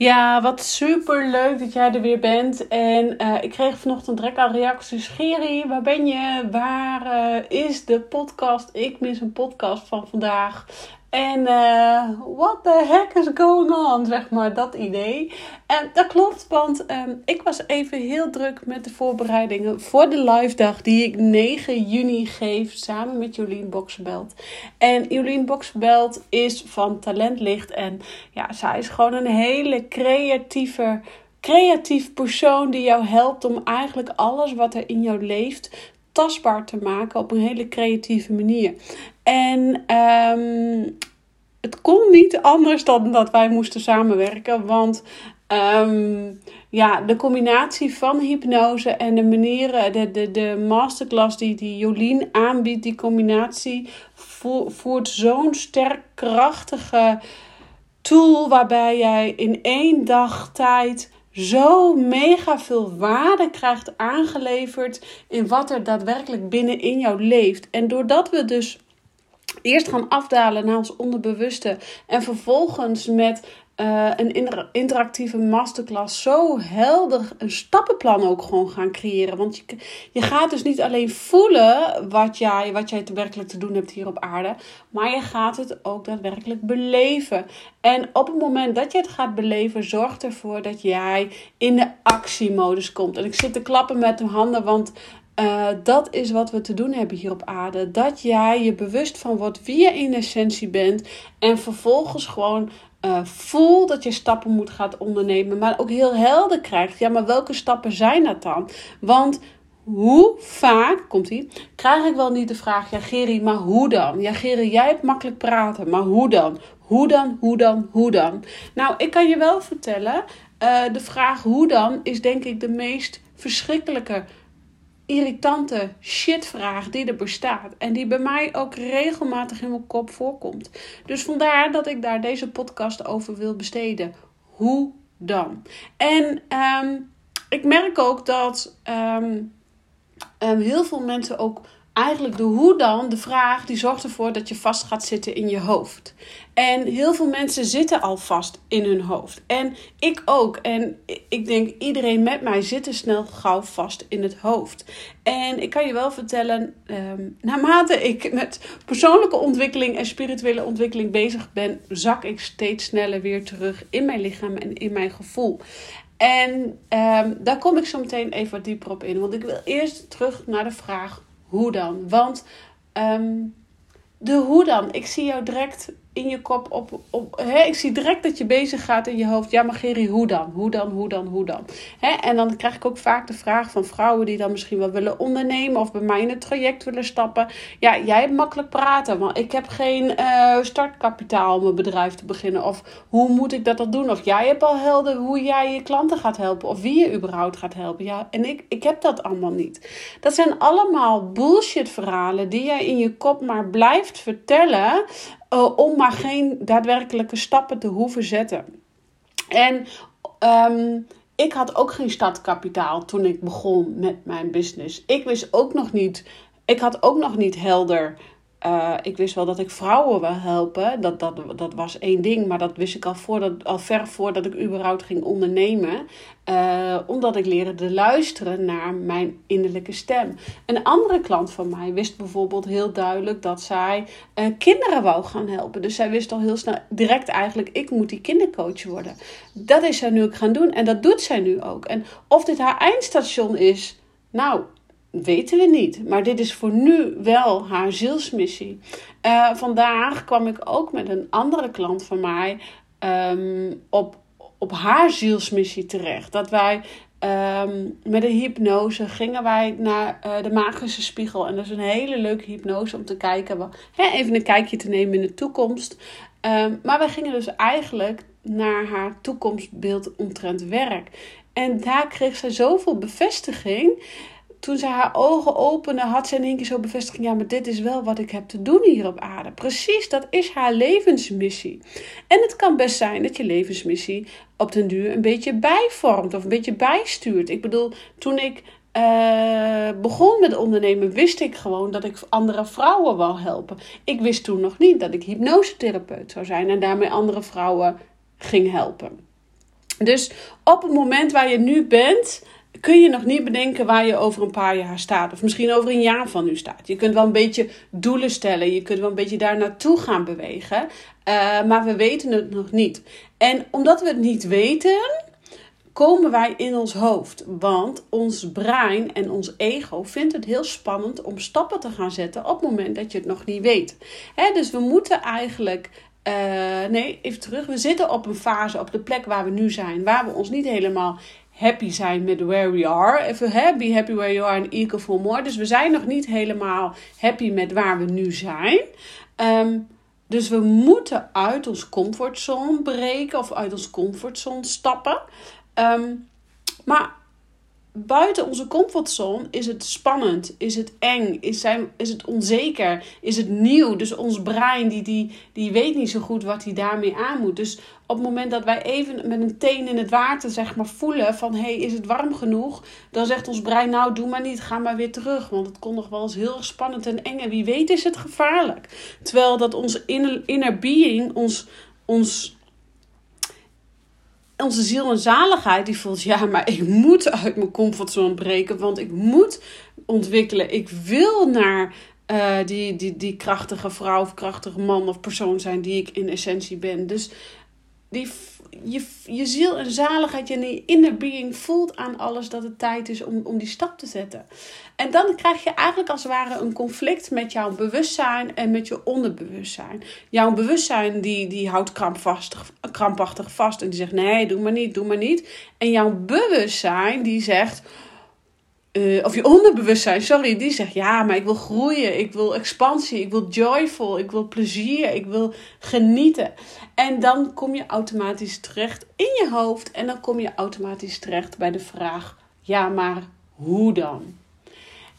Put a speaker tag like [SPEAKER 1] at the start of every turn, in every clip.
[SPEAKER 1] Ja, wat super leuk dat jij er weer bent. En uh, ik kreeg vanochtend direct al reacties. Geri, waar ben je? Waar uh, is de podcast? Ik mis een podcast van vandaag. En uh, what the heck is going on, zeg maar, dat idee. En dat klopt, want um, ik was even heel druk met de voorbereidingen voor de live dag die ik 9 juni geef samen met Jolien Boksbelt. En Jolien Boksbelt is van Talentlicht en ja, zij is gewoon een hele creatieve, creatief persoon die jou helpt om eigenlijk alles wat er in jou leeft tastbaar te maken op een hele creatieve manier. En um, het kon niet anders dan dat wij moesten samenwerken. Want um, ja, de combinatie van hypnose en de manieren, de, de, de masterclass die, die Jolien aanbiedt, die combinatie voert zo'n sterk krachtige tool waarbij jij in één dag tijd zo mega veel waarde krijgt aangeleverd in wat er daadwerkelijk binnenin jou leeft. En doordat we dus eerst gaan afdalen naar ons onderbewuste en vervolgens met uh, een interactieve masterclass zo helder een stappenplan ook gewoon gaan creëren. Want je, je gaat dus niet alleen voelen wat jij, wat jij werkelijk te doen hebt hier op aarde, maar je gaat het ook daadwerkelijk beleven. En op het moment dat je het gaat beleven, zorgt ervoor dat jij in de actiemodus komt. En ik zit te klappen met de handen, want uh, dat is wat we te doen hebben hier op aarde. Dat jij je bewust van wordt wie je in essentie bent. En vervolgens gewoon uh, voel dat je stappen moet gaan ondernemen. Maar ook heel helder krijgt. Ja, maar welke stappen zijn dat dan? Want hoe vaak, komt ie, krijg ik wel niet de vraag: Ja, Geri, maar hoe dan? Ja, Geri, jij hebt makkelijk praten, maar hoe dan? Hoe dan, hoe dan, hoe dan? Nou, ik kan je wel vertellen: uh, de vraag hoe dan is denk ik de meest verschrikkelijke irritante shitvraag die er bestaat. En die bij mij ook regelmatig in mijn kop voorkomt. Dus vandaar dat ik daar deze podcast over wil besteden. Hoe dan? En um, ik merk ook dat um, um, heel veel mensen ook eigenlijk de hoe dan, de vraag, die zorgt ervoor dat je vast gaat zitten in je hoofd. En heel veel mensen zitten al vast in hun hoofd. En ik ook. En ik denk iedereen met mij zit er snel gauw vast in het hoofd. En ik kan je wel vertellen, um, naarmate ik met persoonlijke ontwikkeling en spirituele ontwikkeling bezig ben, zak ik steeds sneller weer terug in mijn lichaam en in mijn gevoel. En um, daar kom ik zo meteen even wat dieper op in. Want ik wil eerst terug naar de vraag hoe dan? Want um, de hoe dan? Ik zie jou direct in je kop op. op hè? Ik zie direct dat je bezig gaat in je hoofd. Ja, maar Geri, hoe dan? Hoe dan? Hoe dan? Hoe dan? Hè? En dan krijg ik ook vaak de vraag van vrouwen die dan misschien wel willen ondernemen of bij mij in het traject willen stappen. Ja, jij hebt makkelijk praten, maar ik heb geen uh, startkapitaal om een bedrijf te beginnen. Of hoe moet ik dat dan doen? Of jij hebt al helder hoe jij je klanten gaat helpen of wie je überhaupt gaat helpen. Ja, en ik, ik heb dat allemaal niet. Dat zijn allemaal bullshit verhalen die jij in je kop maar blijft vertellen. Uh, om maar geen daadwerkelijke stappen te hoeven zetten. En um, ik had ook geen startkapitaal toen ik begon met mijn business. Ik wist ook nog niet, ik had ook nog niet helder uh, ik wist wel dat ik vrouwen wil helpen. Dat, dat, dat was één ding, maar dat wist ik al, voordat, al ver voordat ik überhaupt ging ondernemen. Uh, omdat ik leerde te luisteren naar mijn innerlijke stem. Een andere klant van mij wist bijvoorbeeld heel duidelijk dat zij uh, kinderen wou gaan helpen. Dus zij wist al heel snel, direct eigenlijk, ik moet die kindercoach worden. Dat is zij nu ook gaan doen en dat doet zij nu ook. En of dit haar eindstation is, nou, weten we niet. Maar dit is voor nu wel haar zielsmissie. Uh, vandaag kwam ik ook met een andere klant van mij um, op, op haar zielsmissie terecht. Dat wij um, met een hypnose gingen wij naar uh, de magische spiegel. En dat is een hele leuke hypnose om te kijken. Hè, even een kijkje te nemen in de toekomst. Um, maar wij gingen dus eigenlijk naar haar toekomstbeeld omtrent werk. En daar kreeg zij zoveel bevestiging toen ze haar ogen opende, had ze in één keer zo bevestiging: ja, maar dit is wel wat ik heb te doen hier op aarde. Precies, dat is haar levensmissie. En het kan best zijn dat je levensmissie op den duur een beetje bijvormt of een beetje bijstuurt. Ik bedoel, toen ik uh, begon met ondernemen, wist ik gewoon dat ik andere vrouwen wil helpen. Ik wist toen nog niet dat ik hypnosetherapeut zou zijn en daarmee andere vrouwen ging helpen. Dus op het moment waar je nu bent, kun je nog niet bedenken waar je over een paar jaar staat. Of misschien over een jaar van nu staat. Je kunt wel een beetje doelen stellen. Je kunt wel een beetje daar naartoe gaan bewegen. Uh, maar we weten het nog niet. En omdat we het niet weten, komen wij in ons hoofd. Want ons brein en ons ego vindt het heel spannend om stappen te gaan zetten op het moment dat je het nog niet weet. Hè, dus we moeten eigenlijk uh, nee, even terug. We zitten op een fase, op de plek waar we nu zijn, waar we ons niet helemaal happy zijn met where we are. Even hè, be happy where you are and eager for more. Dus we zijn nog niet helemaal happy met waar we nu zijn. Um, dus we moeten uit ons comfortzone breken of uit ons comfortzone stappen. Um, maar buiten onze comfortzone is het spannend, is het eng, is, zijn, is het onzeker, is het nieuw. Dus ons brein die, die, die weet niet zo goed wat hij daarmee aan moet. Dus op het moment dat wij even met een teen in het water zeg maar, voelen van hé, hey, is het warm genoeg? Dan zegt ons brein nou doe maar niet, ga maar weer terug. Want het kon nog wel eens heel spannend en eng. En wie weet is het gevaarlijk. Terwijl dat onze inner, inner being, ons, ons onze ziel en zaligheid die voelt, ja, maar ik moet uit mijn comfortzone breken, want ik moet ontwikkelen. Ik wil naar uh, die, die, die krachtige vrouw of krachtige man of persoon zijn die ik in essentie ben. Dus die, je, je ziel en zaligheid die inner being voelt aan alles dat het tijd is om, om die stap te zetten. En dan krijg je eigenlijk als het ware een conflict met jouw bewustzijn en met je onderbewustzijn. Jouw bewustzijn die, die houdt krampachtig, krampachtig vast en die zegt nee, doe maar niet, doe maar niet. En jouw bewustzijn die zegt... Uh, of je onderbewustzijn, sorry, die zegt ja, maar ik wil groeien, ik wil expansie, ik wil joyful, ik wil plezier, ik wil genieten. En dan kom je automatisch terecht in je hoofd en dan kom je automatisch terecht bij de vraag: ja, maar hoe dan?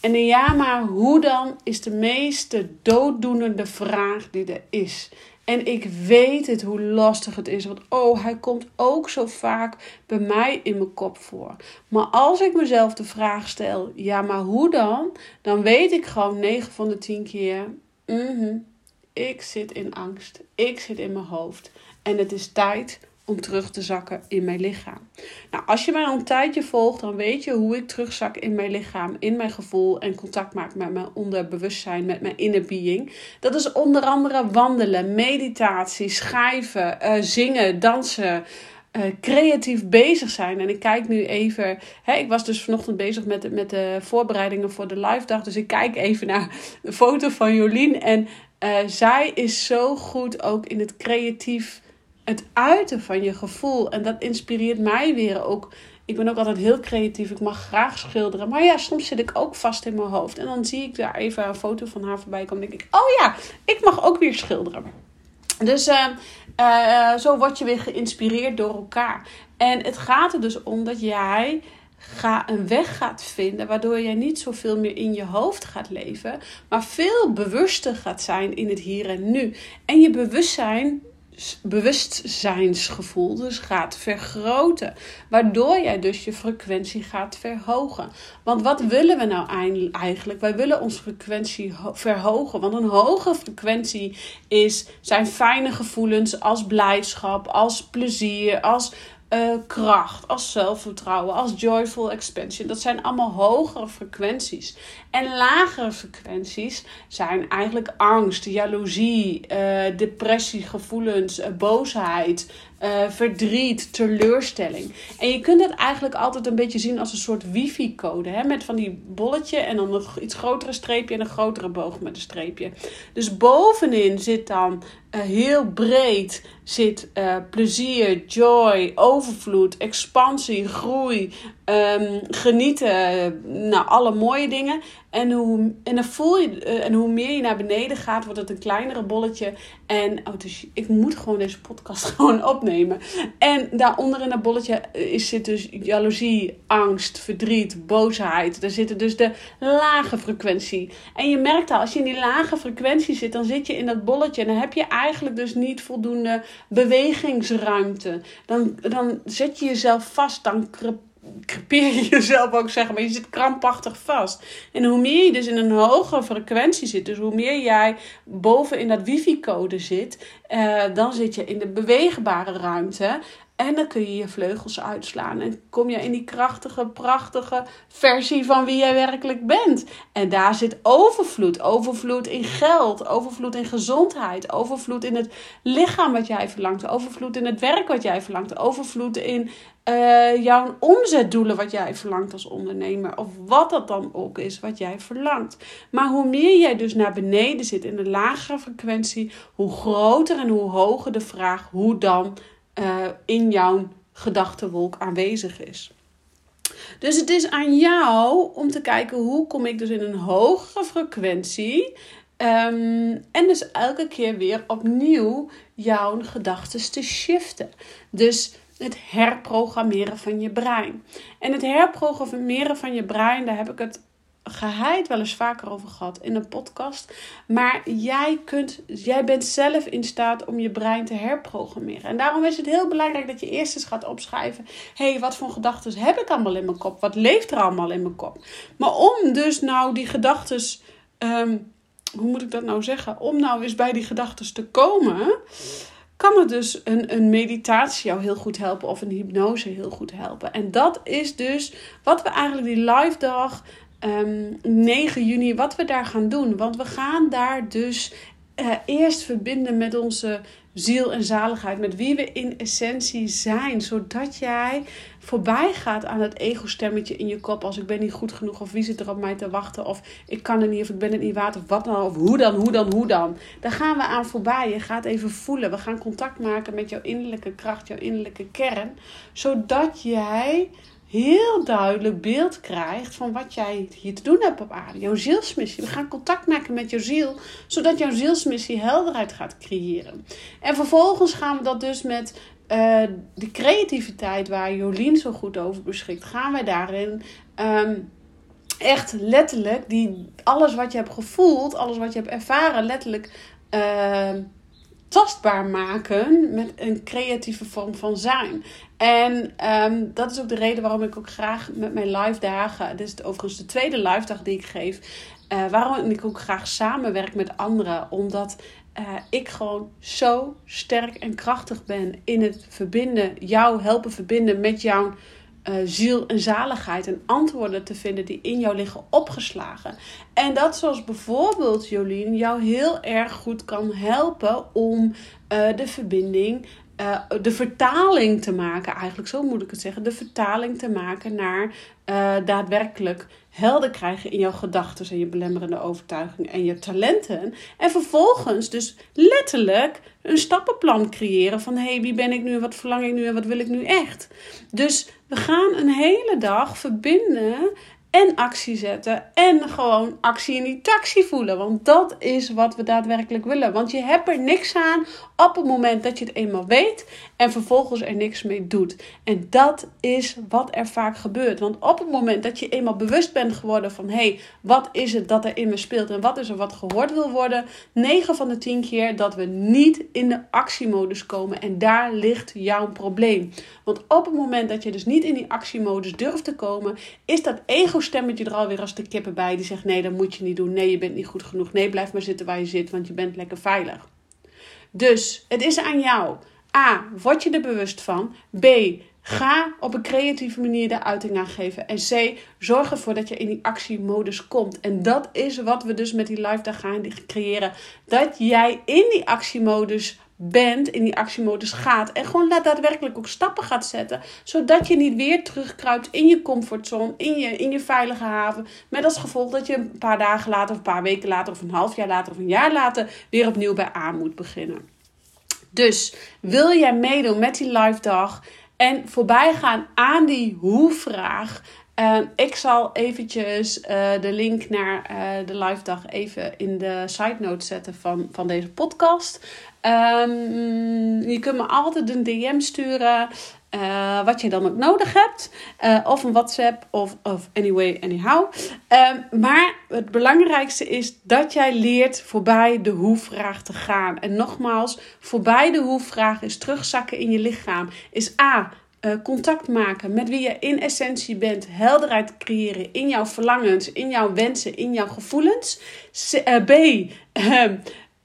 [SPEAKER 1] En een ja, maar hoe dan is de meeste dooddoenende vraag die er is. En ik weet het hoe lastig het is. Want oh, hij komt ook zo vaak bij mij in mijn kop voor. Maar als ik mezelf de vraag stel: ja, maar hoe dan? Dan weet ik gewoon 9 van de 10 keer. Mm ik zit in angst. Ik zit in mijn hoofd. En het is tijd om terug te zakken in mijn lichaam. Nou, als je mij al een tijdje volgt, dan weet je hoe ik terugzak in mijn lichaam, in mijn gevoel en contact maak met mijn onderbewustzijn, met mijn inner being. Dat is onder andere wandelen, meditatie, schrijven, uh, zingen, dansen. Uh, creatief bezig zijn. En ik kijk nu even. Hè, ik was dus vanochtend bezig met, met de voorbereidingen voor de live dag. Dus ik kijk even naar de foto van Jolien. En uh, zij is zo goed ook in het creatief, het uiten van je gevoel. En dat inspireert mij weer ook. Ik ben ook altijd heel creatief. Ik mag graag schilderen. Maar ja, soms zit ik ook vast in mijn hoofd. En dan zie ik daar even een foto van haar voorbij komen. En denk ik, oh ja, ik mag ook weer schilderen. Dus uh, uh, zo word je weer geïnspireerd door elkaar. En het gaat er dus om dat jij ga een weg gaat vinden waardoor jij niet zoveel meer in je hoofd gaat leven, maar veel bewuster gaat zijn in het hier en nu. En je bewustzijn bewustzijnsgevoel dus gaat vergroten. Waardoor jij dus je frequentie gaat verhogen. Want wat willen we nou eigenlijk? Wij willen onze frequentie verhogen. Want een hoge frequentie is, zijn fijne gevoelens als blijdschap, als plezier, als uh, kracht, als zelfvertrouwen, als joyful expansion. Dat zijn allemaal hogere frequenties. En lagere frequenties zijn eigenlijk angst, jaloezie, uh, depressie, gevoelens, uh, boosheid, uh, verdriet, teleurstelling. En je kunt het eigenlijk altijd een beetje zien als een soort wifi-code. Met van die bolletje en dan een iets grotere streepje en een grotere boog met een streepje. Dus bovenin zit dan uh, heel breed zit, uh, plezier, joy, overvloed, expansie, groei, um, genieten. Nou, alle mooie dingen. En hoe, en, dan voel je, uh, en hoe meer je naar beneden gaat, wordt het een kleinere bolletje. En oh, dus ik moet gewoon deze podcast gewoon opnemen. En daaronder in dat bolletje eh, is, zit dus jaloezie, angst, verdriet, boosheid. Daar zitten dus de lage frequentie. En je merkt al, als je in die lage frequentie zit, dan zit je in dat bolletje. En dan heb je eigenlijk dus niet voldoende bewegingsruimte. Dan, dan zet je jezelf vast, dan crepeer je jezelf ook zeggen, maar je zit krampachtig vast. En hoe meer je dus in een hogere frequentie zit, dus hoe meer jij boven in dat wifi-code zit, uh, dan zit je in de beweegbare ruimte. En dan kun je je vleugels uitslaan. En kom je in die krachtige, prachtige versie van wie jij werkelijk bent. En daar zit overvloed. Overvloed in geld. Overvloed in gezondheid. Overvloed in het lichaam wat jij verlangt. Overvloed in het werk wat jij verlangt. Overvloed in uh, jouw omzetdoelen wat jij verlangt als ondernemer. Of wat dat dan ook is wat jij verlangt. Maar hoe meer jij dus naar beneden zit in de lagere frequentie, hoe groter en hoe hoger de vraag hoe dan uh, in jouw gedachtenwolk aanwezig is. Dus het is aan jou om te kijken hoe kom ik dus in een hogere frequentie. Um, en dus elke keer weer opnieuw jouw gedachten te shiften. Dus het herprogrammeren van je brein. En het herprogrammeren van je brein, daar heb ik het geheid wel eens vaker over gehad in een podcast. Maar jij, kunt, jij bent zelf in staat om je brein te herprogrammeren. En daarom is het heel belangrijk dat je eerst eens gaat opschrijven: hé, hey, wat voor gedachten heb ik allemaal in mijn kop? Wat leeft er allemaal in mijn kop? Maar om dus nou die gedachten. Ehm, hoe moet ik dat nou zeggen? Om nou eens bij die gedachten te komen kan het dus een, een meditatie jou heel goed helpen of een hypnose heel goed helpen. En dat is dus wat we eigenlijk die live dag um, ehm, 9 juni, wat we daar gaan doen. Want we gaan daar dus uh, eerst verbinden met onze ziel en zaligheid, met wie we in essentie zijn, zodat jij voorbij gaat aan het ego-stemmetje in je kop als ik ben niet goed genoeg of wie zit er op mij te wachten of ik kan er niet of ik ben het niet waard of wat dan of hoe dan, hoe dan, hoe dan. Daar gaan we aan voorbij. Je gaat even voelen. We gaan contact maken met jouw innerlijke kracht, jouw innerlijke kern, zodat jij heel duidelijk beeld krijgt van wat jij hier te doen hebt op aarde. Jouw zielsmissie. We gaan contact maken met jouw ziel, zodat jouw zielsmissie helderheid gaat creëren. En vervolgens gaan we dat dus met uh, de creativiteit waar Jolien zo goed over beschikt, gaan wij daarin um, echt letterlijk die, alles wat je hebt gevoeld, alles wat je hebt ervaren, letterlijk uh, tastbaar maken met een creatieve vorm van zijn. En um, dat is ook de reden waarom ik ook graag met mijn live dagen, dit is overigens de tweede live dag die ik geef, uh, waarom ik ook graag samenwerk met anderen. Omdat uh, ik gewoon zo sterk en krachtig ben in het verbinden, jou helpen verbinden met jouw uh, ziel en zaligheid en antwoorden te vinden die in jou liggen opgeslagen. En dat zoals bijvoorbeeld Jolien jou heel erg goed kan helpen om uh, de verbinding uh, de vertaling te maken, eigenlijk zo moet ik het zeggen, de vertaling te maken naar uh, daadwerkelijk helder krijgen in jouw gedachten en je belemmerende overtuigingen en je talenten. En vervolgens dus letterlijk een stappenplan creëren van hey, wie ben ik nu, wat verlang ik nu en wat wil ik nu echt. Dus we gaan een hele dag verbinden en actie zetten en gewoon actie in die taxi voelen. Want dat is wat we daadwerkelijk willen. Want je hebt er niks aan op het moment dat je het eenmaal weet en vervolgens er niks mee doet. En dat is wat er vaak gebeurt. Want op het moment dat je eenmaal bewust bent geworden van hé, hey, wat is het dat er in me speelt en wat is er wat gehoord wil worden, 9 van de 10 keer dat we niet in de actiemodus komen. En daar ligt jouw probleem. Want op het moment dat je dus niet in die actiemodus durft te komen, is dat ego-stemmetje er alweer als de kippen bij. Die zegt: nee, dat moet je niet doen. Nee, je bent niet goed genoeg. Nee, blijf maar zitten waar je zit, want je bent lekker veilig. Dus het is aan jou. A. Word je er bewust van? B. Ga op een creatieve manier de uiting aan geven. En C. Zorg ervoor dat je in die actiemodus komt. En dat is wat we dus met die live dag gaan creëren. Dat jij in die actiemodus bent, in die actiemodus gaat. En gewoon daadwerkelijk ook stappen gaat zetten. Zodat je niet weer terugkruipt in je comfortzone, in je, in je veilige haven. Met als gevolg dat je een paar dagen later, of een paar weken later, of een half jaar later, of een jaar later weer opnieuw bij A moet beginnen. Dus wil jij meedoen met die live dag en voorbij gaan aan die hoe-vraag? Uh, ik zal eventjes uh, de link naar uh, de live dag even in de side note zetten van, van deze podcast. Um, je kunt me altijd een DM sturen. Uh, wat je dan ook nodig hebt. Uh, of een WhatsApp of, of anyway, anyhow. Uh, maar het belangrijkste is dat jij leert voorbij de hoe-vraag te gaan. En nogmaals, voorbij de hoe-vraag is terugzakken in je lichaam. Is A. Uh, contact maken met wie je in essentie bent. Helderheid creëren in jouw verlangens, in jouw wensen, in jouw gevoelens. B.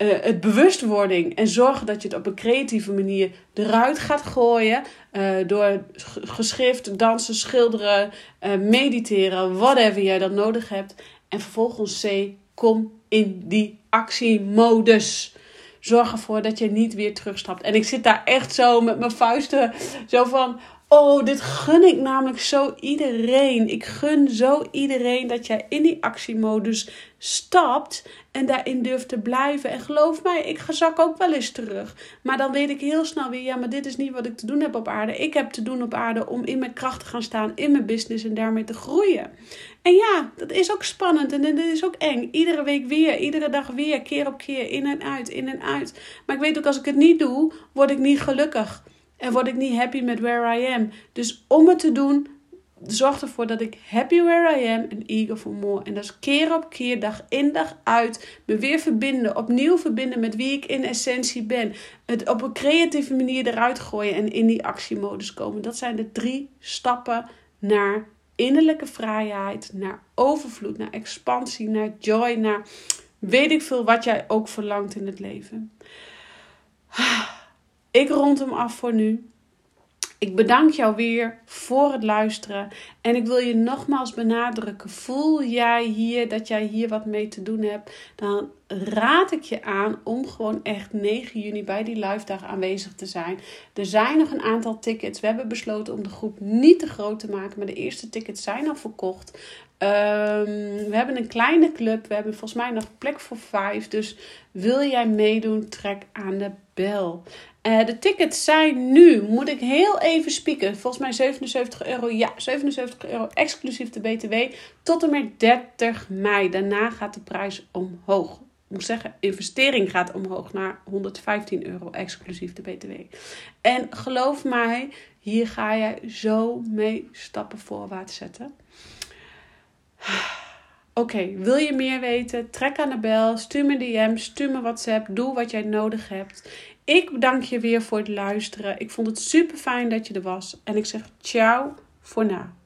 [SPEAKER 1] Uh, het bewustwording en zorgen dat je het op een creatieve manier eruit gaat gooien. Uh, door geschrift, dansen, schilderen, uh, mediteren, whatever jij dan nodig hebt. En vervolgens C, kom in die actiemodus. Zorg ervoor dat je niet weer terugstapt. En ik zit daar echt zo met mijn vuisten, zo van. Oh, dit gun ik namelijk zo iedereen. Ik gun zo iedereen dat jij in die actiemodus stapt en daarin durft te blijven. En geloof mij, ik zak ook wel eens terug. Maar dan weet ik heel snel weer, ja, maar dit is niet wat ik te doen heb op aarde. Ik heb te doen op aarde om in mijn kracht te gaan staan, in mijn business en daarmee te groeien. En ja, dat is ook spannend en dat is ook eng. Iedere week weer, iedere dag weer, keer op keer, in en uit, in en uit. Maar ik weet ook, als ik het niet doe, word ik niet gelukkig. En word ik niet happy met where I am. Dus om het te doen, zorg ervoor dat ik happy where I am en eager for more. En dat is keer op keer, dag in dag uit, me weer verbinden, opnieuw verbinden met wie ik in essentie ben. Het op een creatieve manier eruit gooien en in die actiemodus komen. Dat zijn de drie stappen naar innerlijke vrijheid, naar overvloed, naar expansie, naar joy, naar weet ik veel wat jij ook verlangt in het leven. Ik rond hem af voor nu. Ik bedank jou weer voor het luisteren. En ik wil je nogmaals benadrukken. Voel jij hier dat jij hier wat mee te doen hebt? Dan raad ik je aan om gewoon echt 9 juni bij die live dag aanwezig te zijn. Er zijn nog een aantal tickets. We hebben besloten om de groep niet te groot te maken. Maar de eerste tickets zijn al verkocht. Um, we hebben een kleine club. We hebben volgens mij nog plek voor vijf. Dus wil jij meedoen, trek aan de bel. Uh, de tickets zijn nu, moet ik heel even spieken, volgens mij 77 euro. Ja, 77 euro exclusief de BTW. Tot en met 30 mei. Daarna gaat de prijs omhoog. Ik moet zeggen, investering gaat omhoog naar 115 euro exclusief de BTW. En geloof mij, hier ga je zo mee stappen voorwaarts zetten. Oké, wil je meer weten? Trek aan de bel, stuur me DM, stuur me WhatsApp, doe wat jij nodig hebt. Ik bedank je weer voor het luisteren. Ik vond het super fijn dat je er was. En ik zeg ciao voor nu.